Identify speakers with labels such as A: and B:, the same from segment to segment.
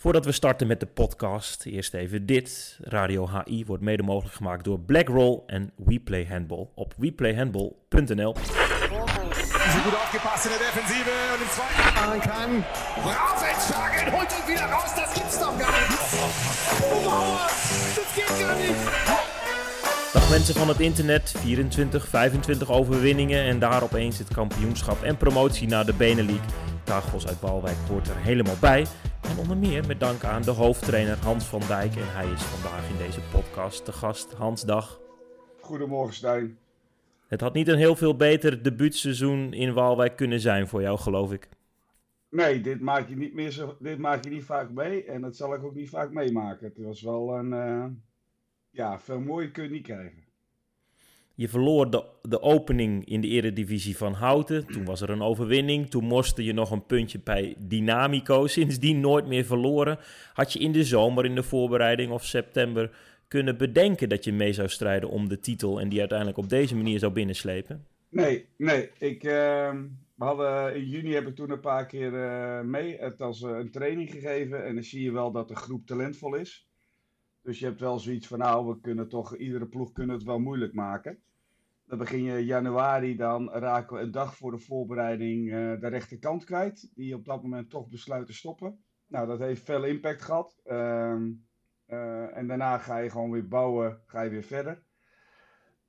A: Voordat we starten met de podcast, eerst even dit. Radio HI wordt mede mogelijk gemaakt door Blackroll en WePlay Handball op weplayhandball.nl.
B: Sie gut aufgepasst in der Defensive und im zweiten kann. Holt ihn wieder raus, das gibt's doch gar nicht. Mauer, das geht gar nicht.
A: Dag mensen van het internet, 24, 25 overwinningen en daar opeens het kampioenschap en promotie naar de Benelink. Tagos uit Walwijk hoort er helemaal bij. En onder meer met dank aan de hoofdtrainer Hans van Dijk. En hij is vandaag in deze podcast te gast. Hans, dag.
C: Goedemorgen Stijn.
A: Het had niet een heel veel beter debuutseizoen in Waalwijk kunnen zijn voor jou, geloof ik.
C: Nee, dit maak je niet, meer zo, dit maak je niet vaak mee en dat zal ik ook niet vaak meemaken. Het was wel een, eh, ja, veel mooier kun je niet krijgen.
A: Je verloor de, de opening in de eredivisie van Houten. Toen was er een overwinning. Toen moste je nog een puntje bij Dynamico. Sindsdien nooit meer verloren. Had je in de zomer in de voorbereiding of september kunnen bedenken dat je mee zou strijden om de titel en die uiteindelijk op deze manier zou binnenslepen?
C: Nee, nee. Ik, uh, we hadden, in juni heb ik toen een paar keer uh, mee het als uh, een training gegeven. En dan zie je wel dat de groep talentvol is. Dus je hebt wel zoiets van, nou, we kunnen toch, iedere ploeg kunnen het wel moeilijk maken. Dan begin je januari, dan raken we een dag voor de voorbereiding uh, de rechterkant kwijt. Die op dat moment toch besluit te stoppen. Nou, dat heeft veel impact gehad. Uh, uh, en daarna ga je gewoon weer bouwen, ga je weer verder.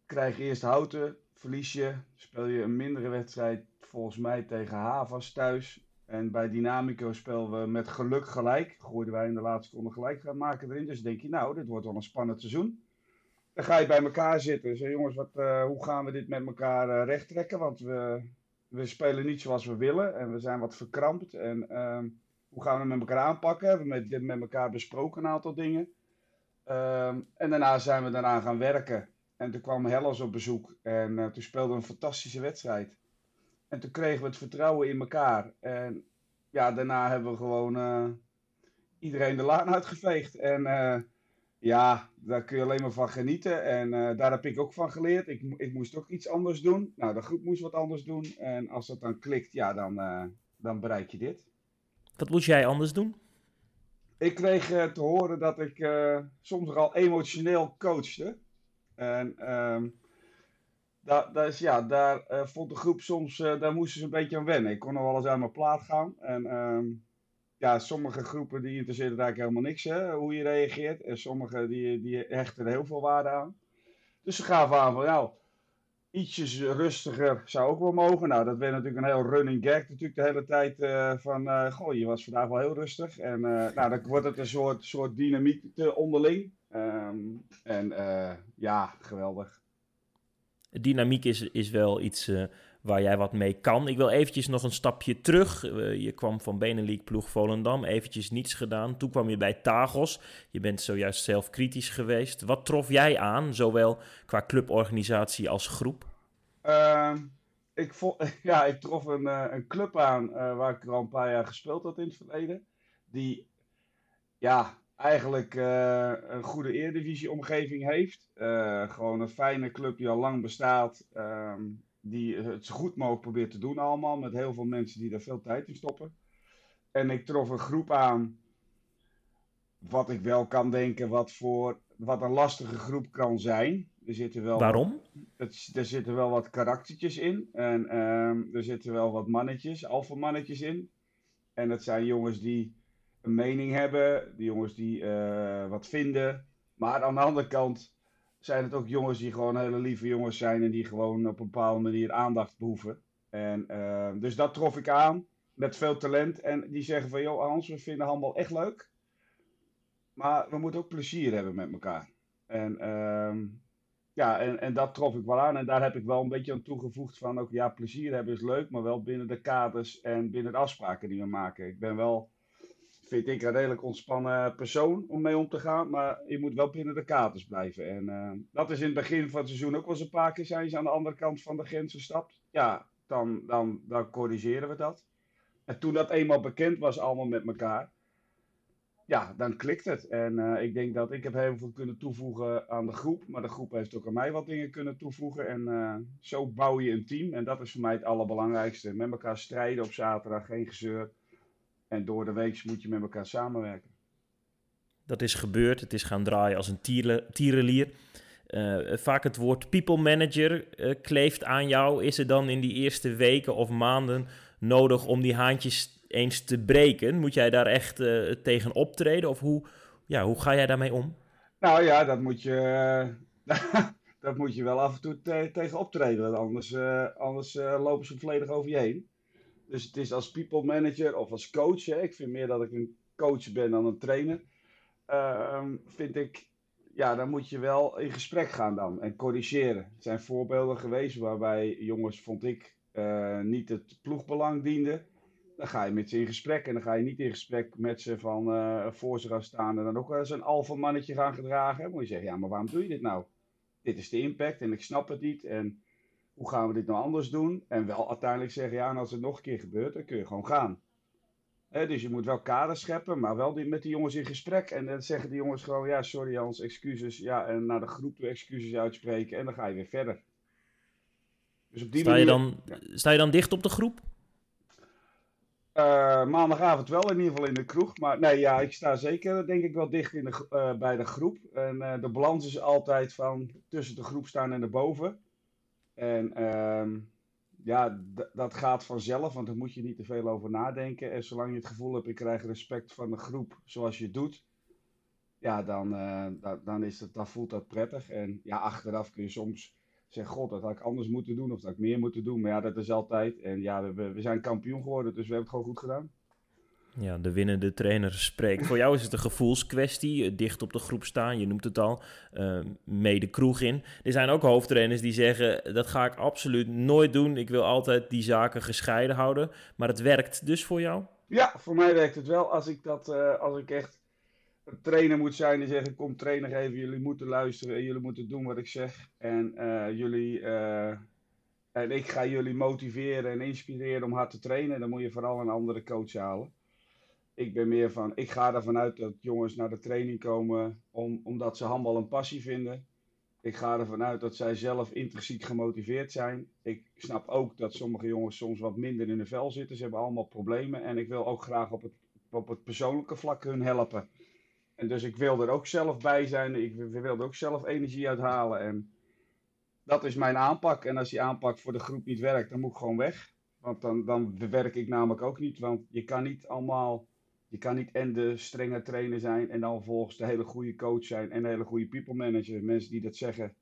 C: Krijg je eerst houten, verlies je, speel je een mindere wedstrijd volgens mij tegen Havas thuis. En bij Dynamico spelen we met geluk gelijk. Gooiden wij in de laatste seconde gelijk gaan maken erin. Dus denk je, nou, dit wordt wel een spannend seizoen. Dan ga je bij elkaar zitten. Zeg, jongens, wat, uh, hoe gaan we dit met elkaar uh, recht trekken? Want we, we spelen niet zoals we willen. En we zijn wat verkrampt. En uh, hoe gaan we met elkaar aanpakken? We hebben met, met elkaar besproken een aantal dingen. Um, en daarna zijn we daarna gaan werken. En toen kwam Hellas op bezoek. En uh, toen speelden we een fantastische wedstrijd. En toen kregen we het vertrouwen in elkaar. En ja, daarna hebben we gewoon iedereen de laan uitgeveegd. En ja, daar kun je alleen maar van genieten. En daar heb ik ook van geleerd. Ik, ik, moest ook iets anders doen. Nou, de groep moest wat anders doen. En als dat dan klikt, ja, dan, dan bereik je dit.
A: Wat moest jij anders doen?
C: Ik kreeg uh, te horen dat ik soms nogal emotioneel coachte. En um, daar, daar, is, ja, daar vond de groep soms, daar moesten ze een beetje aan wennen. Ik kon nog wel eens aan mijn plaat gaan. En um, ja, sommige groepen die interesseerden eigenlijk helemaal niks, hè, hoe je reageert. En sommige die, die hechten er heel veel waarde aan. Dus ze gaven aan van, nou, ietsjes rustiger zou ook wel mogen. Nou, dat werd natuurlijk een heel running gag natuurlijk de hele tijd uh, van, uh, goh, je was vandaag wel heel rustig. En uh, nou, dan wordt het een soort, soort dynamiek onderling. Um, en ja, geweldig.
A: Dynamiek is, is wel iets waar jij wat mee kan. Ik wil eventjes nog een stapje terug. je kwam van Benelink ploeg Volendam, eventjes niets gedaan. Toen kwam je bij Tagos. Je bent zojuist zelf kritisch geweest. Wat trof jij aan, zowel qua cluborganisatie als groep?
C: Uh, ik, ja, ik trof een, uh, een club aan uh, waar ik al een paar jaar gespeeld had in het verleden. Die ja, eigenlijk een goede Eredivisie-omgeving heeft. gewoon een fijne club die al lang bestaat. Ehm, die het zo goed mogelijk probeert te doen allemaal. Met heel veel mensen die daar veel tijd in stoppen. En ik trof een groep aan. Wat ik wel kan denken, wat, voor, wat een lastige groep kan zijn. Er zitten wel
A: Waarom?
C: Er zitten wel wat karaktertjes in. En um, er zitten wel wat mannetjes, alfamannetjes in. En dat zijn jongens die een mening hebben. Die jongens die uh, wat vinden. Maar aan de andere kant zijn het ook jongens die gewoon hele lieve jongens zijn en die gewoon op een bepaalde manier aandacht behoeven. En, uh, dus dat trof ik aan met veel talent. En die zeggen van, joh Hans, we vinden handbal echt leuk. Maar we moeten ook plezier hebben met elkaar. En, uh, ja, en, en dat trof ik wel aan. En daar heb ik wel een beetje aan toegevoegd van, ook ja, plezier hebben is leuk, maar wel binnen de kaders en binnen de afspraken die we maken. Ik ben wel vind ik een redelijk ontspannen persoon om mee om te gaan. Maar je moet wel binnen de kaders blijven. En uh, dat is in het begin van het seizoen ook wel eens een paar keer zijn ze aan de andere kant van de grens gestapt. Ja, dan, dan, dan corrigeren we dat. En toen dat eenmaal bekend was allemaal met elkaar. Ja, dan klikt het. En uh, ik denk dat ik heb heel veel kunnen toevoegen aan de groep. Maar de groep heeft ook aan mij wat dingen kunnen toevoegen. En uh, zo bouw je een team. En dat is voor mij het allerbelangrijkste. Met elkaar strijden op zaterdag, geen gezeur. En door de week moet je met elkaar samenwerken.
A: Dat is gebeurd. Het is gaan draaien als een tierenlier. Uh, vaak het woord people manager uh, kleeft aan jou. Is er dan in die eerste weken of maanden nodig om die haantjes eens te breken? Moet jij daar echt uh, tegen optreden? Of hoe, ja, hoe ga jij daarmee om?
C: Nou ja, dat moet je, dat moet je wel af en toe te tegen optreden. Anders, anders lopen ze volledig over je heen. Dus het is als people manager of als coach. Hè, ik vind meer dat ik een coach ben dan een trainer. Ehm, vind ik ja, dan moet je wel in gesprek gaan dan en corrigeren. Er zijn voorbeelden geweest waarbij jongens, vond ik, uh, niet het ploegbelang dienden. Dan ga je met ze in gesprek en dan ga je niet in gesprek met ze van uh, voor ze gaan staan en dan ook eens een mannetje gaan gedragen. Moet je zeggen, ja, maar waarom doe je dit nou? Dit is de impact en ik snap het niet en hoe gaan we dit nou anders doen? En wel uiteindelijk zeggen, ja, en als het nog een keer gebeurt, dan kun je gewoon gaan dus je moet wel kaders scheppen, maar wel die, met die jongens in gesprek. En dan zeggen die jongens gewoon, ja, sorry Jans, excuses. Ja, en naar de groep de excuses uitspreken en dan ga je weer verder.
A: Dus op die sta, je dan, sta je dan dicht op de groep?
C: Uh, maandagavond wel, in ieder geval in de kroeg. Maar nee, ja, ik sta zeker denk ik wel dicht in de, uh, bij de groep. En uh, de balans is altijd van tussen de groep staan en erboven. En... Ehm, ja, dat gaat vanzelf, want daar moet je niet te veel over nadenken. En zolang je het gevoel hebt, ik krijg respect van de groep zoals je doet, ja, dan, uh, dan, is het, dan voelt dat prettig. En ja, achteraf kun je soms zeggen, god, dat had ik anders moeten doen of dat ik meer moeten doen. Maar ja, dat is altijd. En ja, we, we zijn kampioen geworden, dus we hebben het gewoon goed gedaan.
A: Ja, de winnende trainer spreekt. Voor jou is het een gevoelskwestie, eh, dicht op de groep staan, je noemt het al, uh, mee de kroeg in. Er zijn ook hoofdtrainers die zeggen, dat ga ik absoluut nooit doen. Ik wil altijd die zaken gescheiden houden. Maar het werkt dus voor jou?
C: Ja, voor mij werkt het wel. Als ik, dat, uh, als ik echt een trainer moet zijn die zegt, kom trainer geven, jullie moeten luisteren en jullie moeten doen wat ik zeg. En jullie... en ik ga jullie motiveren en inspireren om hard te trainen. Dan moet je vooral een andere coach halen ik ben meer van, ik ga ervan uit dat jongens naar de training komen om, omdat ze handbal een passie vinden. Ik ga ervan uit dat zij zelf intrinsiek gemotiveerd zijn. Ik snap ook dat sommige jongens soms wat minder in de vel zitten. Ze hebben allemaal problemen. En ik wil ook graag op het, op het persoonlijke vlak hun helpen. En dus ik wil er ook zelf bij zijn. Ik wil er ook zelf energie uithalen. En dat is mijn aanpak. En als die aanpak voor de groep niet werkt, dan moet ik gewoon weg. Want dan, dan werk ik namelijk ook niet. Want je kan niet allemaal je kan niet en de strenge trainer zijn en dan vervolgens de hele goede coach zijn en de hele goede people manager. Mensen die dat zeggen,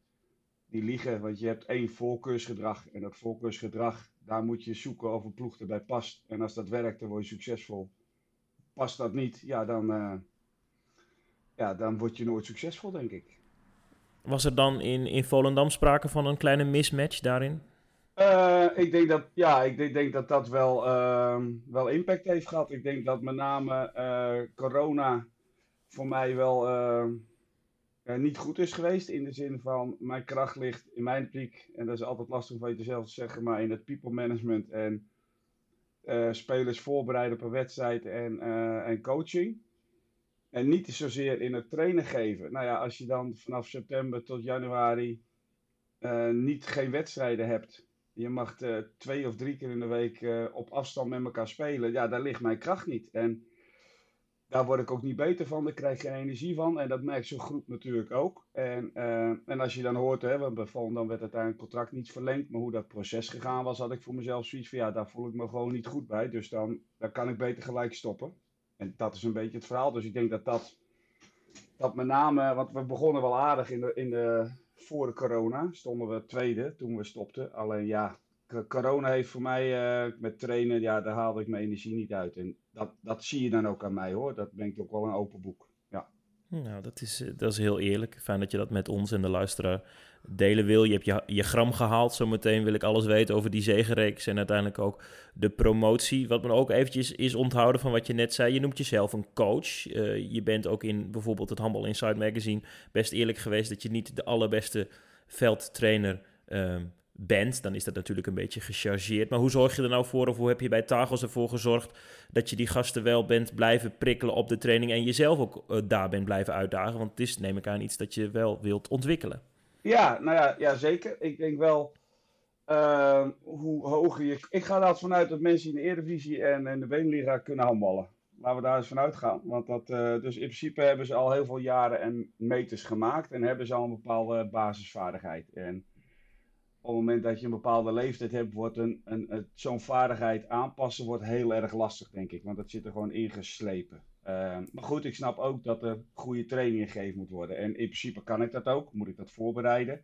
C: die liegen. Want je hebt één voorkeursgedrag. En dat voorkeursgedrag, daar moet je zoeken of een ploeg erbij past. En als dat werkt, dan word je succesvol. Past dat niet, ja, dan, uh, ja, dan word je nooit succesvol, denk ik.
A: Was er dan in, in Volendam sprake van een kleine mismatch daarin?
C: Uh, ik denk dat, ja, ik denk, dat dat wel, uh, wel impact heeft gehad. Ik denk dat met name uh, corona voor mij wel ehm, niet goed is geweest. In de zin van, mijn kracht ligt in mijn piek. En dat is altijd lastig van jezelf te zeggen, maar in het people management en eh, spelers voorbereiden op een wedstrijd en, en coaching. En niet zozeer in het trainen geven. Nou ja, als je dan vanaf september tot januari niet geen wedstrijden hebt je mag uh, twee of drie keer in de week uh, op afstand met elkaar spelen. Ja, daar ligt mijn kracht niet. En daar word ik ook niet beter van. Daar krijg je geen energie van. En dat merkt zo'n groep natuurlijk ook. En, uh, en als je dan hoort, hè, want bij dan werd uiteindelijk het contract niet verlengd. Maar hoe dat proces gegaan was, had ik voor mezelf zoiets van ja, daar voel ik me gewoon niet goed bij. Dus dan, dan kan ik beter gelijk stoppen. En dat is een beetje het verhaal. Dus ik denk dat dat, dat met name, want we begonnen wel aardig in de, in de voor de corona stonden we tweede toen we stopten. Alleen ja, corona heeft voor mij uh, met trainen, ja, daar haalde ik mijn energie niet uit. En dat, dat zie je dan ook aan mij hoor. Dat ben ik ook wel een open boek.
A: Nou, dat is, eh, dat is heel eerlijk. Fijn dat je dat met ons en de luisteraar delen wil. Je hebt je, je gram gehaald. Zometeen wil ik alles weten over die zegenreeks en uiteindelijk ook de promotie. Wat me ook eventjes is onthouden van wat je net zei. Je noemt jezelf een coach. Uh, je bent ook in bijvoorbeeld het Handball Inside Magazine best eerlijk geweest dat je niet de allerbeste veldtrainer uh, bent, dan is dat natuurlijk een beetje gechargeerd. Maar hoe zorg je er nou voor, of hoe heb je bij Tagels ervoor gezorgd dat je die gasten wel bent blijven prikkelen op de training en jezelf ook uh, daar bent blijven uitdagen? Want het is, neem ik aan, iets dat je wel wilt ontwikkelen.
C: Ja, nou ja, ja zeker. Ik denk wel, uh, hoe hoger je... Ik ga er vanuit dat mensen in de Eredivisie en de Beneliga kunnen handballen. Laten we daar eens van uitgaan. Want dat, uh, dus in principe hebben ze al heel veel jaren en meters gemaakt. En hebben ze al een bepaalde basisvaardigheid. En op het moment dat je een bepaalde leeftijd hebt, wordt een, een, zo'n vaardigheid aanpassen wordt heel erg lastig, denk ik. Want dat zit er gewoon ingeslepen. Uh, maar goed, ik snap ook dat er goede training gegeven moet worden. En in principe kan ik dat ook, moet ik dat voorbereiden.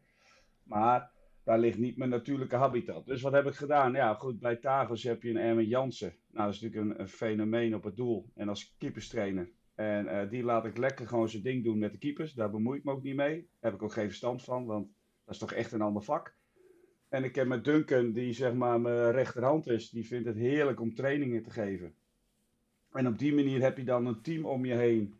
C: Maar daar ligt niet mijn natuurlijke habitat. Dus wat heb ik gedaan? Ja, goed, bij Tagos heb je een Erwin Jansen. Nou, dat is natuurlijk een, een fenomeen op het doel. En als keeperstrainer. En uh, die laat ik lekker gewoon zijn ding doen met de keepers. Daar bemoei ik me ook niet mee. Daar heb ik ook geen verstand van, want dat is toch echt een ander vak. En ik heb met Duncan, die zeg maar mijn rechterhand is, die vindt het heerlijk om trainingen te geven. En op die manier heb je dan een team om je heen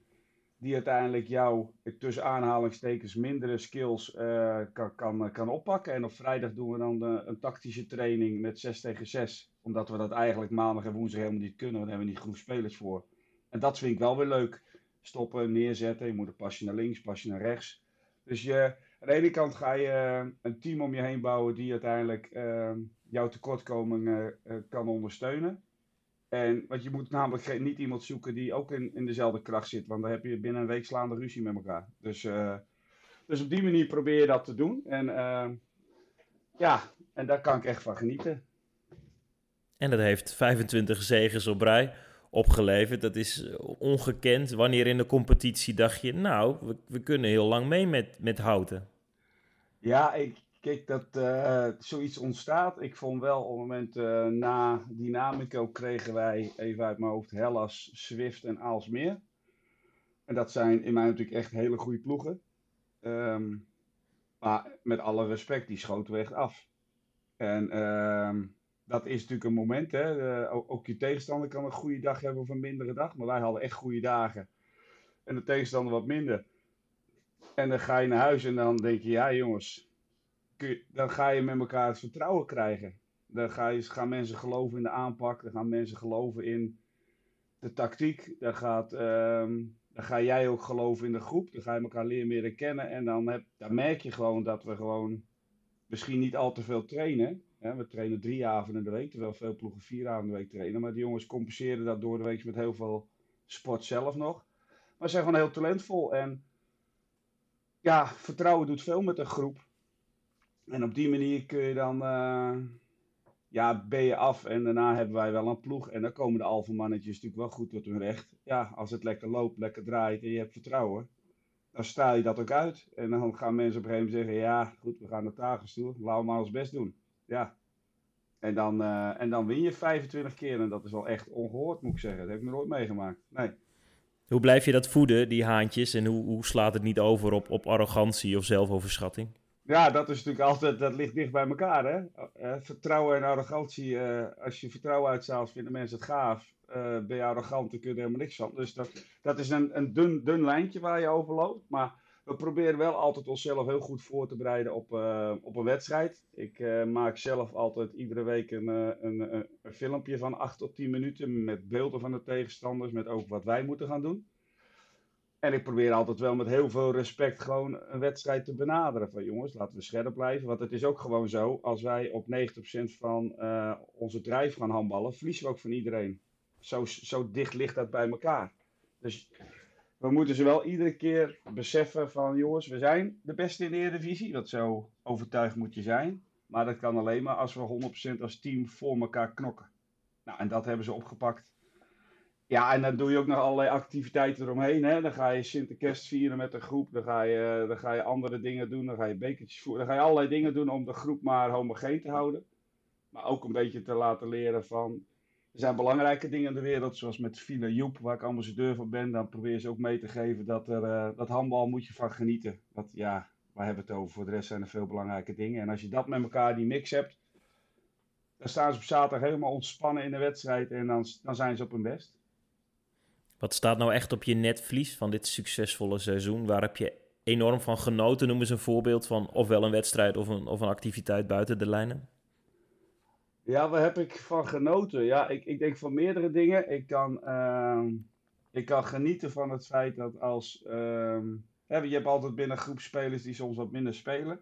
C: die uiteindelijk jou tussen aanhalingstekens mindere skills uh, kan, kan, kan oppakken. En op vrijdag doen we dan de, een tactische training met 6 tegen 6. Omdat we dat eigenlijk maandag en woensdag helemaal niet kunnen. Daar hebben we niet genoeg spelers voor. En dat vind ik wel weer leuk. Stoppen, neerzetten. Je moet een pasje naar links, pasje naar rechts. Dus je, aan de ene kant ga je eh, een team om je heen bouwen die uiteindelijk jouw tekortkomingen uh, kan ondersteunen. En, want je moet namelijk niet iemand zoeken die ook in, in dezelfde kracht zit. Want dan heb je binnen een week slaande ruzie met elkaar. Dus, uh, dus op die manier probeer je dat te doen. En uh, ja, en daar kan ik echt van genieten.
A: En dat heeft 25 zegens op rij opgeleverd. Dat is ongekend. Wanneer in de competitie dacht je, nou, we, we kunnen heel lang mee met, met houten.
C: Ja, ik, Kijk, dat uh, zoiets ontstaat. Ik vond wel op het moment uh, na Dynamico kregen wij even uit mijn hoofd Hellas, Swift en Aalsmeer. En dat zijn in mij natuurlijk echt hele goede ploegen. Um, maar met alle respect, die schoten we echt af. En um, dat is natuurlijk een moment. Hè? Ook je tegenstander kan een goede dag hebben of een mindere dag. Maar wij hadden echt goede dagen. En de tegenstander wat minder. En dan ga je naar huis en dan denk je, ja jongens, dan ga je met elkaar het vertrouwen krijgen. Dan ga je, gaan mensen geloven in de aanpak, dan gaan mensen geloven in de tactiek. Dan, gaat, um, dan ga jij ook geloven in de groep, dan ga je elkaar leren meer kennen. En dan, heb, dan merk je gewoon dat we gewoon misschien niet al te veel trainen. We trainen drie avonden in de week, terwijl veel ploegen vier avonden in de week trainen. Maar die jongens compenseren dat door de week met heel veel sport zelf nog. Maar ze zijn gewoon heel talentvol. En ja, vertrouwen doet veel met een groep. En op die manier kun je dan, uh, ja, ben je af en daarna hebben wij wel een ploeg. En dan komen de alfamannetjes natuurlijk wel goed tot hun recht. Ja, als het lekker loopt, lekker draait en je hebt vertrouwen, dan straal je dat ook uit. En dan gaan mensen op een gegeven moment zeggen, ja, goed, we gaan naar Tagus toe, laten we maar ons best doen. Ja. En dan, uh, en dan win je 25 keer en dat is wel echt ongehoord, moet ik zeggen. Dat heb ik nog nooit meegemaakt. Nee.
A: Hoe blijf je dat voeden, die haantjes? En hoe, hoe slaat het niet over op, op arrogantie of zelfoverschatting?
C: Ja, dat is natuurlijk altijd, dat ligt dicht bij elkaar, hè. Uh, vertrouwen en arrogantie, uh, als je vertrouwen uitzaalt, vinden mensen het gaaf. Uh, ben je arrogant, dan kun je er helemaal niks van. Dus dat, dat is een, een dun, dun lijntje waar je over loopt. Maar we proberen wel altijd onszelf heel goed voor te bereiden op, op een wedstrijd. Ik maak zelf altijd iedere week een, een, een, een filmpje van 8 tot 10 minuten met beelden van de tegenstanders, met ook wat wij moeten gaan doen. En ik probeer altijd wel met heel veel respect gewoon een wedstrijd te benaderen. Van jongens, laten we scherp blijven. Want het is ook gewoon zo, als wij op 90% van uh, onze drijf gaan handballen, verliezen we ook van iedereen. Zo, zo dicht ligt dat bij elkaar. Dus we moeten ze wel iedere keer beseffen van jongens, we zijn de beste in de Eredivisie. Dat zo overtuigd moet je zijn. Maar dat kan alleen maar als we 100% als team voor elkaar knokken. Nou, en dat hebben ze opgepakt. Ja, en dan doe je ook nog allerlei activiteiten eromheen. Hè? Dan ga je Sinterkerst vieren met de groep. Dan ga, je, dan ga je andere dingen doen. Dan ga je bekertjes voeren. Dan ga je allerlei dingen doen om de groep maar homogeen te houden. Maar ook een beetje te laten leren van... Er zijn belangrijke dingen in de wereld, zoals met Fila Joep, waar ik ambassadeur van ben. Dan probeer ze ook mee te geven dat er, uh, dat handbal moet je van genieten. Dat, ja, waar hebben het over? Voor de rest zijn er veel belangrijke dingen. En als je dat met elkaar, die mix hebt, dan staan ze op zaterdag helemaal ontspannen in de wedstrijd en dan, dan zijn ze op hun best.
A: Wat staat nou echt op je netvlies van dit succesvolle seizoen? Waar heb je enorm van genoten? Noem eens een voorbeeld van ofwel een wedstrijd of een, of een activiteit buiten de lijnen.
C: Ja, waar heb ik van genoten? Ja, ik, ik denk van meerdere dingen. Ik kan, uh, ik kan genieten van het feit dat als... Uh, je hebt altijd binnen groep spelers die soms wat minder spelen.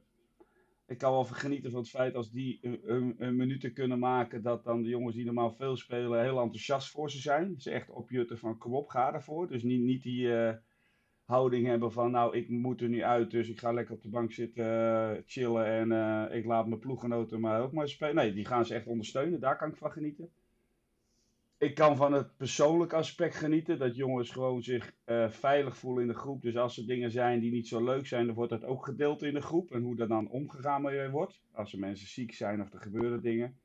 C: Ik kan wel genieten van het feit als die een, een, minuten kunnen maken, dat dan de jongens die normaal veel spelen heel enthousiast voor ze zijn. Ze echt opjutten van kom ga ervoor. Dus niet, niet die eh, houding hebben van nou ik moet er nu uit, dus ik ga lekker op de bank zitten uh, chillen en uh, ik laat mijn ploeggenoten maar ook maar spelen. Nee, die gaan ze echt ondersteunen, daar kan ik van genieten ik kan van het persoonlijke aspect genieten. Dat jongens gewoon zich uh, veilig voelen in de groep. Dus als er dingen zijn die niet zo leuk zijn, dan wordt dat ook gedeeld in de groep. En hoe er dan omgegaan wordt. Als er mensen ziek zijn of er gebeuren dingen.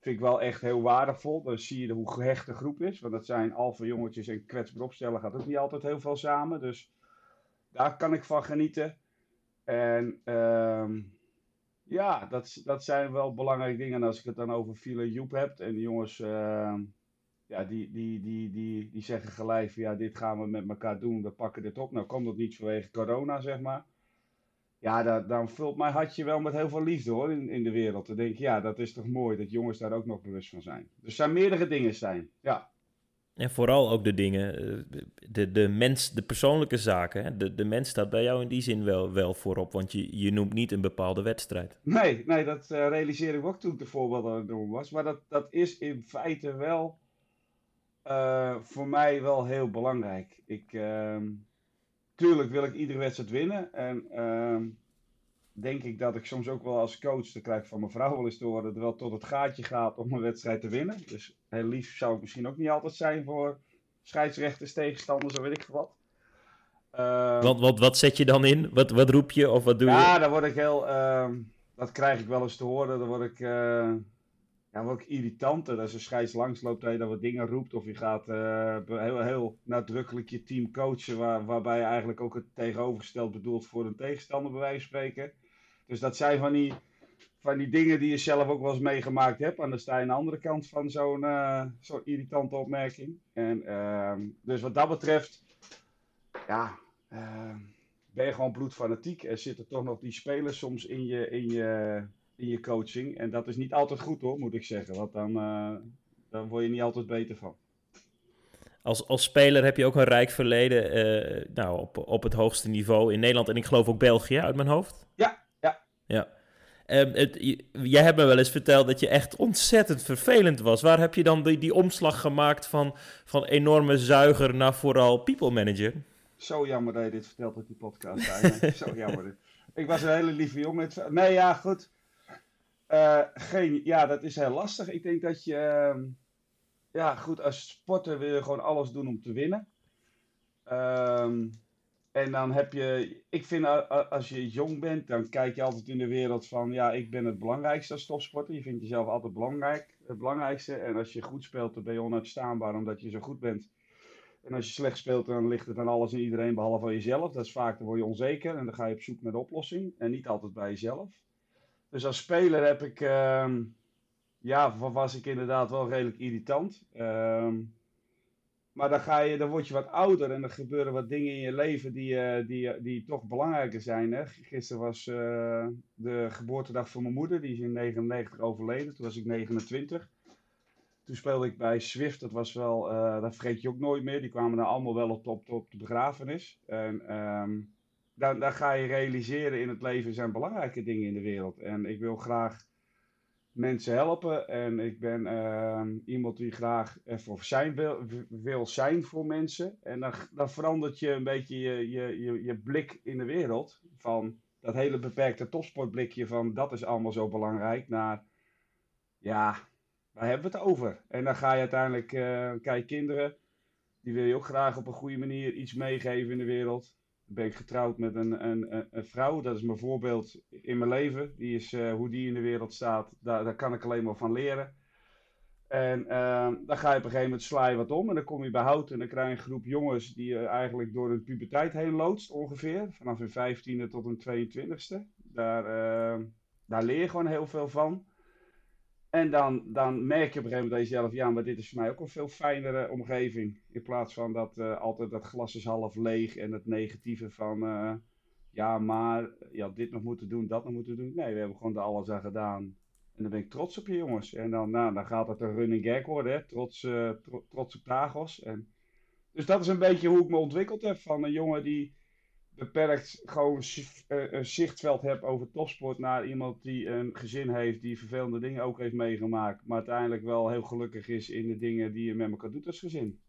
C: Vind ik wel echt heel waardevol. Dan zie je hoe gehecht de groep is. Want dat zijn alfa jongetjes en kwetsbaar opstellen gaat ook niet altijd heel veel samen. Dus daar kan ik van genieten. En uh, ja, dat, dat zijn wel belangrijke dingen. En als ik het dan over File Joep heb en de jongens... Uh, ja, die, die, die, die, die zeggen gelijk van ja, dit gaan we met elkaar doen, we pakken dit op. Nou komt dat niet vanwege corona, zeg maar. Ja, dat, dan vult mijn hartje wel met heel veel liefde hoor, in, in de wereld. Dan denk ik, ja, dat is toch mooi dat jongens daar ook nog bewust van zijn. Dus er zijn meerdere dingen zijn, ja.
A: En vooral ook de dingen, eh, de, de mens, de persoonlijke zaken. De, de mens staat bij jou in die zin wel, wel voorop, want je, je noemt niet een bepaalde wedstrijd.
C: Nee, nee dat uh, realiseer ik ook toen ik de voorbeelden aan het doen was. Maar dat, dat is in feite wel uh, voor mij wel heel belangrijk. Ik, uh, tuurlijk wil ik iedere wedstrijd winnen. En uh, denk ik dat ik soms ook wel als coach, dat krijg ik van mijn vrouw wel eens te horen, er wel tot het gaatje gaat om een wedstrijd te winnen. Dus heel lief zou ik misschien ook niet altijd zijn voor scheidsrechters, tegenstanders of weet ik wat.
A: Uh, wat, wat, wat zet je dan in? Wat, wat roep je of wat doe
C: ja,
A: je?
C: Ja, dan word ik heel. Dat krijg ik wel eens te horen. Dan word ik. Ja, ook irritanter. Als een scheids langs loopt, dat je dan wat dingen roept. Of je gaat uh, heel, heel nadrukkelijk je team coachen. Waar, waarbij je eigenlijk ook het tegenovergesteld bedoelt voor een tegenstander, bij wijze van spreken. Dus dat zijn van die, van die dingen die je zelf ook wel eens meegemaakt hebt. En dan sta je aan de andere kant van zo'n uh, zo'n irritante opmerking. En, uh, dus wat dat betreft, ja, ehm, ben je gewoon bloedfanatiek. Er zitten toch nog die spelers soms in je, in je, in je coaching. En dat is niet altijd goed hoor, moet ik zeggen. Want dan, uh, dan word je niet altijd beter van.
A: Als, als speler heb je ook een rijk verleden uh, nou, op, op het hoogste niveau in Nederland en ik geloof ook België uit mijn hoofd.
C: Ja, ja.
A: ja. Um, het, jij hebt me wel eens verteld dat je echt ontzettend vervelend was. Waar heb je dan die, die omslag gemaakt van, van enorme zuiger naar vooral people manager?
C: Zo jammer dat je dit vertelt op die podcast. Zo jammer. Ik was een hele lieve jongen. Nee, ja, goed. Uh, geen, ja, dat is heel lastig. Ik denk dat je, uh, ja, goed, als sporter wil je gewoon alles doen om te winnen. Um, en dan heb je, ik vind als je jong bent, dan kijk je altijd in de wereld van, ja, ik ben het belangrijkste als topsporter. Je vindt jezelf altijd belangrijk, het belangrijkste. En als je goed speelt, dan ben je onuitstaanbaar omdat je zo goed bent. En als je slecht speelt, dan ligt het aan alles en iedereen behalve jezelf. Dat is vaak, dan word je onzeker en dan ga je op zoek naar de oplossing. En niet altijd bij jezelf. Dus als speler heb ik, uh, ja, was ik inderdaad wel redelijk irritant. Uh, maar dan, ga je, dan word je wat ouder en er gebeuren wat dingen in je leven die, uh, die, die toch belangrijker zijn. Hè? Gisteren was uh, de geboortedag van mijn moeder, die is in 99 overleden. Toen was ik 29. Toen speelde ik bij Swift, dat was wel, uh, dat vergeet je ook nooit meer. Die kwamen dan allemaal wel op, op, op de begrafenis. En um, dan, dan ga je realiseren in het leven zijn belangrijke dingen in de wereld. En ik wil graag mensen helpen. En ik ben uh, iemand die graag ervoor zijn wil, wil zijn voor mensen. En dan, dan verandert je een beetje je, je, je, je blik in de wereld. Van dat hele beperkte topsportblikje van dat is allemaal zo belangrijk. Naar ja, waar hebben we het over? En dan ga je uiteindelijk, uh, kijk kinderen. Die wil je ook graag op een goede manier iets meegeven in de wereld ben ik getrouwd met een, een, een, vrouw. Dat is mijn voorbeeld in mijn leven. Die is, uh, hoe die in de wereld staat, daar, daar kan ik alleen maar van leren. En uh, dan ga je op een gegeven moment sla wat om. En dan kom je bij hout en dan krijg je een groep jongens die je eigenlijk door hun puberteit heen loodst ongeveer. Vanaf hun vijftiende tot hun 22e. Daar, uh, daar leer je gewoon heel veel van. En dan, dan merk je op een gegeven moment dat je zelf, ja, maar dit is voor mij ook een veel fijnere omgeving. In plaats van dat uh, altijd dat glas is half leeg en het negatieve van, uh, ja, maar je had dit nog moeten doen, dat nog moeten doen. Nee, we hebben gewoon er alles aan gedaan. En dan ben ik trots op je jongens. En dan, nou, dan gaat het een running gag worden, hè? Trots, uh, trots op Tagos. En, dus dat is een beetje hoe ik me ontwikkeld heb van een jongen die beperkt gewoon eh, een zichtveld heb over topsport naar iemand die een gezin heeft, die vervelende dingen ook heeft meegemaakt, maar uiteindelijk wel heel gelukkig is in de dingen die je met elkaar doet als gezin.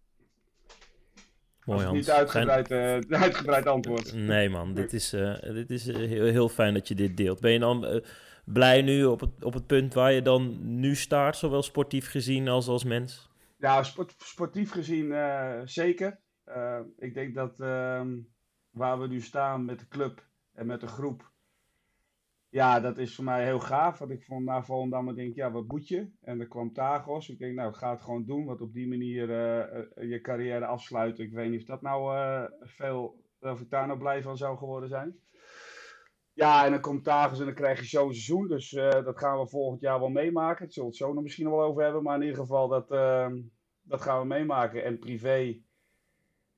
A: Mooi, Hans.
C: Niet uitgebreid, uh, uitgebreid antwoord.
A: Nee man, dit is, uh, dit is heel, heel, fijn dat je dit deelt. Ben je dan blij nu op het, op het punt waar je dan nu staat, zowel sportief gezien als als mens?
C: Ja, sport, sportief gezien zeker. ik denk dat ehm, waar we nu staan met de club en met de groep. Ja, dat is voor mij heel gaaf. Want ik vond na Volendam, denk ja, wat moet je? En er kwam Tagos. Ik denk, nou, ga het gewoon doen. Want op die manier uh, je carrière afsluiten. Ik weet niet of dat nou uh, veel, of ik daar nou blij van zou geworden zijn. Ja, en dan komt Tagos en dan krijg je zo'n seizoen. Dus dat gaan we volgend jaar wel meemaken. Het zullen we het zo nog misschien wel over hebben. Maar in ieder geval, dat, dat gaan we meemaken. En privé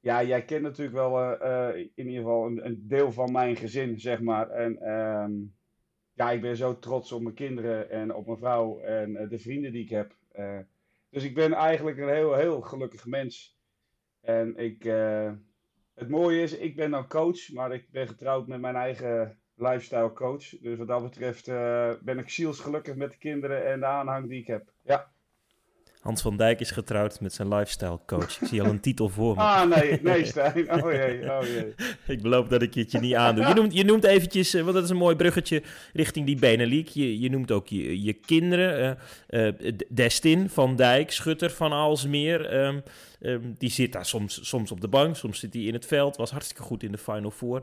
C: ja, jij kent natuurlijk wel uh, in ieder geval een, een, deel van mijn gezin, zeg maar. En um, ja, ik ben zo trots op mijn kinderen en op mijn vrouw en uh, de vrienden die ik heb. Dus ik ben eigenlijk een heel, heel gelukkig mens. En ik, het mooie is, ik ben dan coach, maar ik ben getrouwd met mijn eigen lifestyle coach. Dus wat dat betreft ben ik zielsgelukkig met de kinderen en de aanhang die ik heb. Ja.
A: Hans van Dijk is getrouwd met zijn lifestyle coach. Ik zie al een titel voor me.
C: Ah, nee, nee, Stijn. Oh jee, oh jee.
A: ik beloof dat ik het je niet aandoe. Je noemt, je noemt eventjes, uh, want dat is een mooi bruggetje richting die Benelink. Je, je noemt ook je, je kinderen. Uh, uh, Destin van Dijk, schutter van Aalsmeer. Um, um, die zit daar soms, soms op de bank, soms zit hij in het veld. Was hartstikke goed in de Final Four.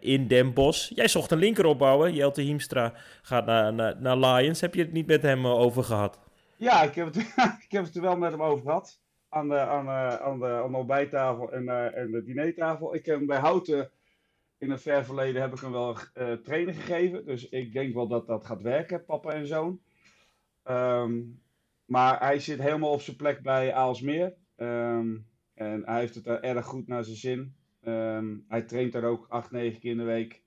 A: in Den Bosch. Jij zocht een linker opbouwen. Jelte Hiemstra gaat naar, naar, naar Lions. Heb je het niet met hem over gehad?
C: Ja, ik heb, het, ik heb het er wel met hem over gehad. Aan de, aan, aan de, aan de ontbijttafel en, uh, en de dinertafel. Ik heb hem bij Houten in het ver verleden heb ik hem wel uh, training gegeven. Dus ik denk wel dat dat gaat werken, papa en zoon. Um, maar hij zit helemaal op zijn plek bij Aalsmeer. Um, en hij heeft het er erg goed naar zijn zin. Um, hij traint daar ook acht, negen keer in de week.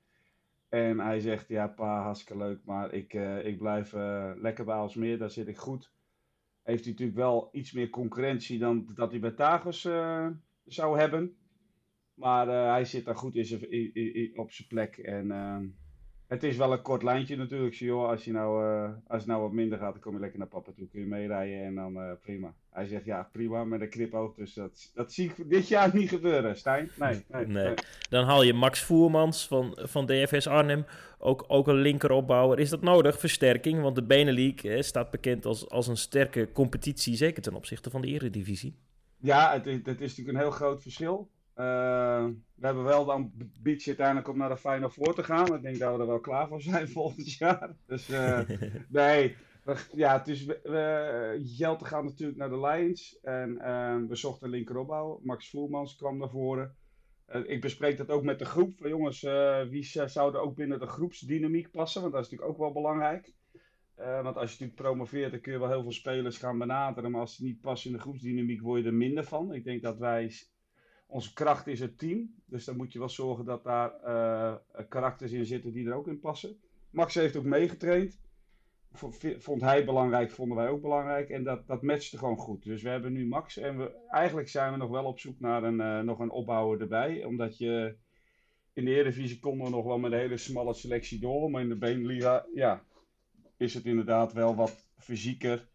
C: En hij zegt, ja pa, hartstikke leuk, maar ik, ik blijf lekker bij Aalsmeer, daar zit ik goed heeft hij natuurlijk wel iets meer concurrentie dan dat hij bij Tagos uh, zou hebben. Maar uh, hij zit daar goed in op zijn plek. En uh, het is wel een kort lijntje natuurlijk. Joh, als, je nou, als het nou wat minder gaat, dan kom je lekker naar papa toe. Kun je meerijden en dan prima. Hij zegt ja, prima met een knipoog. Dus dat, dat zie ik dit jaar niet gebeuren, Stijn. Nee, nee,
A: nee. Dan haal je Max Voermans van, van DFS Arnhem. Ook, ook een linkeropbouwer. Is dat nodig, versterking? Want de Benelink staat bekend als, als een sterke competitie. Zeker ten opzichte van de Eredivisie.
C: Ja, het, het is natuurlijk een heel groot verschil. Uh, we hebben wel de ambitie uiteindelijk om naar de Final Four te gaan. Ik denk dat we er wel klaar voor zijn volgend jaar. Dus uh, nee, ja, het is, we, Jelte gaat natuurlijk naar de Lions. En uh, we zochten linkeropbouw. Max Voermans kwam naar voren. Uh, ik bespreek dat ook met de groep. Van jongens, wie zou er ook binnen de groepsdynamiek passen? Want dat is natuurlijk ook wel belangrijk. Want als je natuurlijk promoveert, dan kun je wel heel veel spelers gaan benaderen. Maar als ze niet passen in de groepsdynamiek, word je er minder van. Ik denk dat wij. Onze kracht is het team. Dus dan moet je wel zorgen dat daar karakters in zitten die er ook in passen. Max heeft ook meegetraind vond hij belangrijk, vonden wij ook belangrijk. En dat, dat matchte gewoon goed. Dus we hebben nu Max. En we, eigenlijk zijn we nog wel op zoek naar een, uh, nog een opbouwer erbij. Omdat je in de Eredivisie konden we nog wel met een hele smalle selectie door. Maar in de Beneliga, ja, is het inderdaad wel wat fysieker.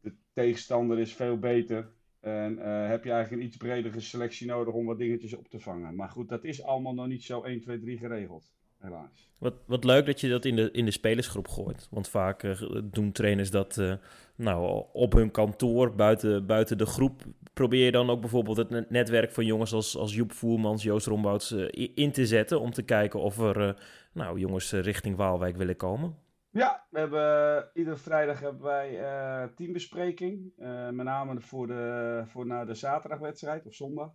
C: De tegenstander is veel beter. En uh, heb je eigenlijk een iets bredere selectie nodig om wat dingetjes op te vangen. Maar goed, dat is allemaal nog niet zo 1, 2, 3 geregeld helaas.
A: Wat, wat leuk dat je dat in de, in de spelersgroep gooit. Want vaak uh, doen trainers dat uh, nou, op hun kantoor, buiten, buiten de groep. Probeer je dan ook bijvoorbeeld het netwerk van jongens als, als Joep Voermans, Joost Rombouts in te zetten. Om te kijken of er nou, jongens richting Waalwijk willen komen.
C: Ja, we hebben iedere vrijdag hebben wij teambespreking. met name voor, de, voor naar de zaterdagwedstrijd of zondag.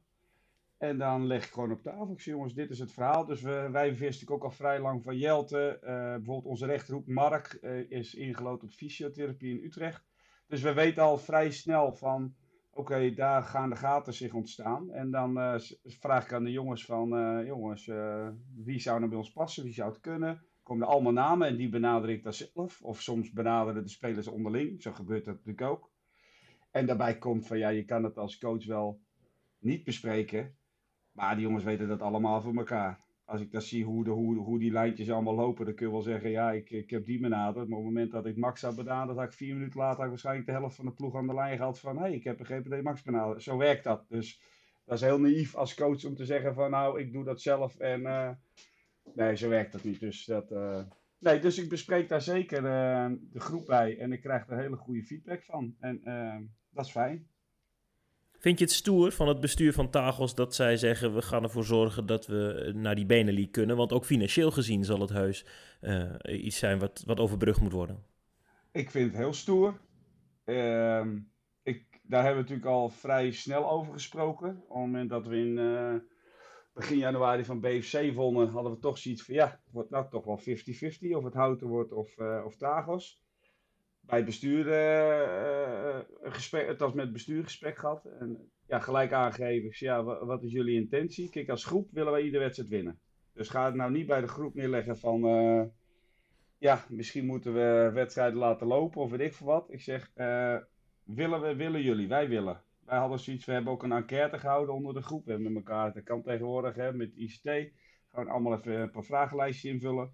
C: En dan leg ik gewoon op tafel. Ik jongens, dit is het verhaal. Dus we, wij wisten ook al vrij lang van Jelte. Bijvoorbeeld onze rechterhoek Mark is ingelood op fysiotherapie in Utrecht. Dus we weten al vrij snel van, oké, daar gaan de gaten zich ontstaan. En dan vraag ik aan de jongens van, jongens, wie zou nou bij ons passen? Wie zou het kunnen? Komen er allemaal namen en die benader ik dan zelf. Of soms benaderen de spelers onderling. Zo gebeurt dat natuurlijk ook. En daarbij komt van, ja, je kan het als coach wel niet bespreken. Maar die jongens weten dat allemaal voor elkaar. als ik dan zie hoe, de, hoe, hoe die lijntjes allemaal lopen, dan kun je wel zeggen, ja, ik, ik heb die benaderd. Maar op het moment dat ik Max had benaderd, had ik vier minuten later had ik waarschijnlijk de helft van de ploeg aan de lijn gehad van, hé, hey, ik heb een GPD Max benaderd. Zo werkt dat. Dus dat is heel naïef als coach om te zeggen van, nou, ik doe dat zelf en uh, nee, zo werkt dat niet. Dus dat... Uh, nee, dus ik bespreek daar zeker uh, de groep bij en ik krijg er hele goede feedback van. En dat is fijn.
A: Vind je het stoer van het bestuur van Tagos dat zij zeggen: we gaan ervoor zorgen dat we naar die Benelux kunnen? Want ook financieel gezien zal het heus iets zijn wat, wat overbrugd moet worden.
C: Ik vind het heel stoer. Uh, ik, daar hebben we natuurlijk al vrij snel over gesproken. Op het moment dat we in begin januari van BFC wonnen, hadden we toch zoiets van: ja, wordt nou toch wel 50-50 of het Houten wordt of, uh, of Tagos bij het bestuur uh, een gesprek, het was met het bestuur gesprek gehad. En ja, gelijk aangegeven, ja, wat is jullie intentie? Kijk, als groep willen wij iedere wedstrijd winnen. Dus ga het nou niet bij de groep neerleggen van, ja, misschien moeten we wedstrijden laten lopen of weet ik veel wat. Ik zeg, willen we, willen jullie, wij willen. Wij hadden zoiets, we hebben ook een enquête gehouden onder de groep. We hebben met elkaar, dat kan tegenwoordig, hè, met ICT. Gewoon allemaal even een paar vragenlijstjes invullen.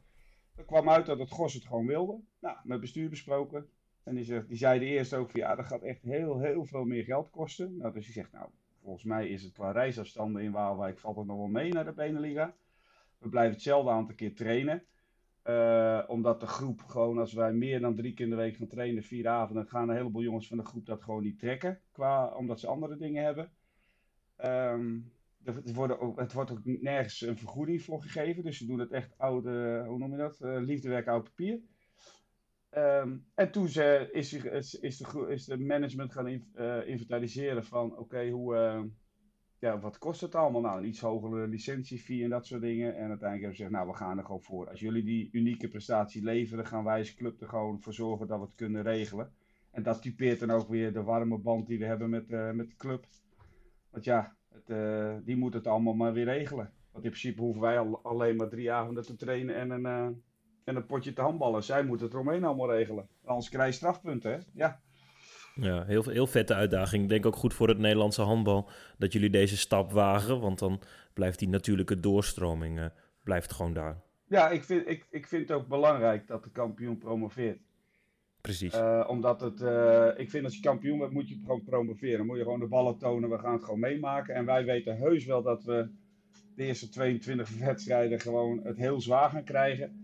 C: Er kwam uit dat het GOS het gewoon wilde. Nou, met bestuur besproken. En die, zegt, die zeiden eerst ook van ja, dat gaat echt heel, heel veel meer geld kosten. Nou, dus die zegt nou, volgens mij is het qua reisafstanden in Waalwijk valt het nog wel mee naar de Beneliga. We blijven hetzelfde aantal keer trainen. Uh, omdat de groep gewoon, als wij meer dan drie keer in de week gaan trainen, vier avonden, gaan een heleboel jongens van de groep dat gewoon niet trekken. Qua, omdat ze andere dingen hebben. Um, het, wordt ook, het wordt ook nergens een vergoeding voor gegeven. Dus ze doen het echt oude, hoe noem je dat? Uh, liefdewerk oud papier. Um, en toen ze, is, is, de, is de management gaan in, uh, inventariseren van oké, hoe, uh, ja, wat kost het allemaal? Nou, een iets hogere licentiefee en dat soort dingen. En uiteindelijk hebben ze gezegd, nou, we gaan er gewoon voor. Als jullie die unieke prestatie leveren, gaan wij als club er gewoon voor zorgen dat we het kunnen regelen. En dat typeert dan ook weer de warme band die we hebben met, uh, met de club. Want ja, het, die moet het allemaal maar weer regelen. Want in principe hoeven wij al, alleen maar drie avonden te trainen en een en een potje te handballen. Zij moeten het eromheen allemaal regelen. Anders krijg je strafpunten, hè? Ja.
A: Ja, heel, heel vette uitdaging. Ik denk ook goed voor het Nederlandse handbal dat jullie deze stap wagen. Want dan blijft die natuurlijke doorstroming uh, blijft gewoon daar.
C: Ja, ik vind, ik, ik vind het ook belangrijk dat de kampioen promoveert.
A: Precies.
C: Uh, omdat het, uh, ik vind als je kampioen bent, moet je gewoon promoveren. Dan moet je gewoon de ballen tonen, we gaan het gewoon meemaken. En wij weten heus wel dat we de eerste 22 wedstrijden gewoon het heel zwaar gaan krijgen.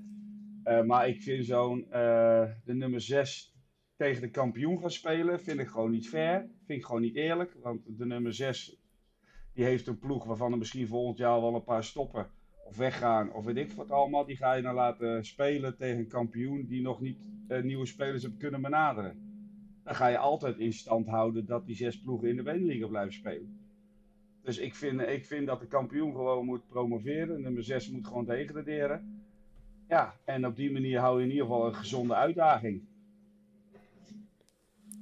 C: Maar ik vind zo'n de nummer 6 tegen de kampioen gaan spelen, vind ik gewoon niet fair. Vind ik gewoon niet eerlijk. Want de nummer 6 die heeft een ploeg waarvan er misschien volgend jaar wel een paar stoppen of weggaan of weet ik wat allemaal. Die ga je dan laten spelen tegen een kampioen die nog niet uh, nieuwe spelers heeft kunnen benaderen. Dan ga je altijd in stand houden dat die zes ploegen in de Beneliga blijven spelen. Dus ik vind, ik vind dat de kampioen gewoon moet promoveren. Nummer 6 moet gewoon degraderen. Ja, en op die manier hou je in ieder geval een gezonde uitdaging.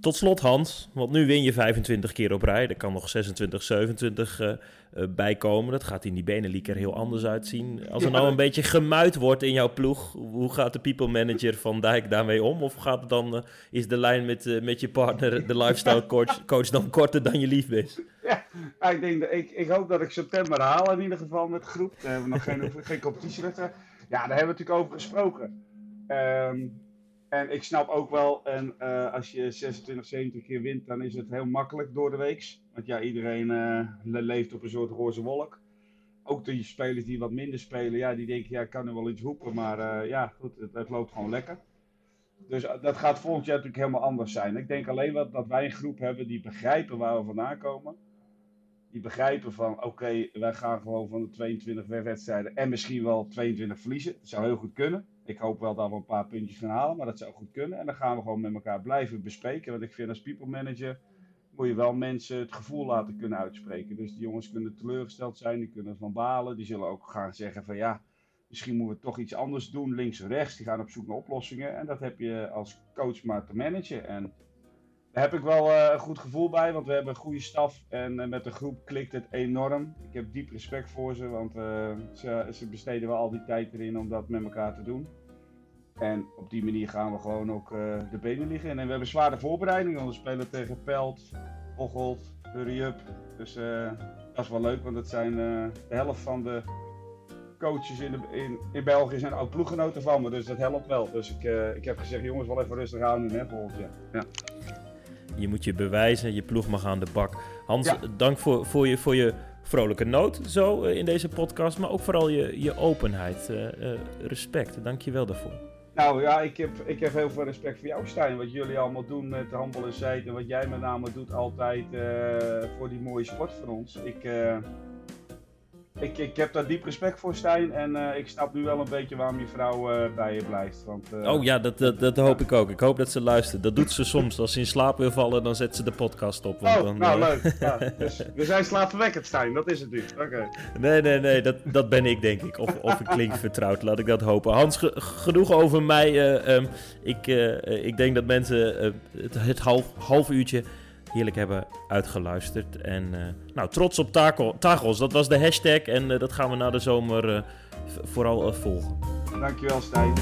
A: Tot slot Hans, want nu win je 25 keer op rij. Er kan nog 26, 27 uh, uh, bij komen. Dat gaat in die Benelink er heel anders uitzien. Als er nou een beetje gemuid wordt in jouw ploeg, hoe gaat de people manager van Dijk daarmee om? Of gaat het dan, uh, is de lijn met, uh, met je partner, de lifestyle coach, coach, dan korter dan je lief is?
C: Ja, ik, denk, ik, ik hoop dat ik september haal in ieder geval met de groep. We hebben nog geen, geen competitiewedstrijd. Ja, daar hebben we natuurlijk over gesproken. Um, en ik snap ook wel, en, uh, als je 26, 27 keer wint, dan is het heel makkelijk door de week. Want ja, iedereen uh, leeft op een soort roze wolk. Ook de spelers die wat minder spelen, ja, die denken, ja, ik kan er wel iets roepen. Maar uh, ja, goed, het, het, loopt gewoon lekker. Dus dat gaat volgend jaar natuurlijk helemaal anders zijn. Ik denk alleen wel dat wij een groep hebben die begrijpen waar we vandaan komen die begrijpen van oké, wij gaan gewoon van de 22 wedstrijden en misschien wel 22 verliezen. Dat zou heel goed kunnen. Ik hoop wel dat we een paar puntjes gaan halen, maar dat zou goed kunnen. En dan gaan we gewoon met elkaar blijven bespreken. Want ik vind als people manager moet je wel mensen het gevoel laten kunnen uitspreken. Dus die jongens kunnen teleurgesteld zijn, die kunnen van balen. Die zullen ook gaan zeggen van ja, misschien moeten we toch iets anders doen, links en rechts. Die gaan op zoek naar oplossingen. En dat heb je als coach maar te managen. En daar heb ik wel uh, een goed gevoel bij, want we hebben een goede staf en uh, met de groep klikt het enorm. Ik heb diep respect voor ze, want uh, ze, besteden wel al die tijd erin om dat met elkaar te doen. En op die manier gaan we gewoon ook de benen liggen. En we hebben zware voorbereidingen, want we spelen tegen Pelt, Ocholt, Hurry Up. Dus dat is wel leuk, want het zijn de helft van de coaches in, in, in België zijn ook ploeggenoten van me, dus dat helpt wel. Dus ik, ik heb gezegd, jongens, wel even rustig aan doen hè, volgend. Ja.
A: Je moet je bewijzen, je ploeg mag aan de bak. Hans, ja. dank voor, voor, je, voor je vrolijke noot zo in deze podcast, maar ook vooral je, je openheid. Uh, uh, respect, dank je wel daarvoor.
C: Nou ja, ik heb, ik heb heel veel respect voor jou, Stijn. Wat jullie allemaal doen met handel en zijt en wat jij met name doet altijd uh, voor die mooie sport van ons. Ik, ik, ik heb daar diep respect voor, Stijn. En uh, ik snap nu wel een beetje waarom je vrouw bij je blijft. Want,
A: oh ja, dat, dat, dat hoop ik ook. Ik hoop dat ze luistert. Dat doet ze soms. Als ze in slaap wil vallen, dan zet ze de podcast op.
C: Want
A: oh, dan,
C: nou leuk. Ja, dus we zijn slaapverwekkend, Stijn. Dat is het nu. Oké. Okay.
A: Nee, nee, nee. Dat, dat ben ik, denk ik. Of, of ik klink vertrouwd. Laat ik dat hopen. Hans, ge genoeg over mij. Um, ik, ik denk dat mensen het, het half, half uurtje heerlijk hebben uitgeluisterd. En uh, nou, trots op Tagos, dat was de hashtag. En uh, dat gaan we na de zomer uh, vooral volgen.
C: Dankjewel, Stijn.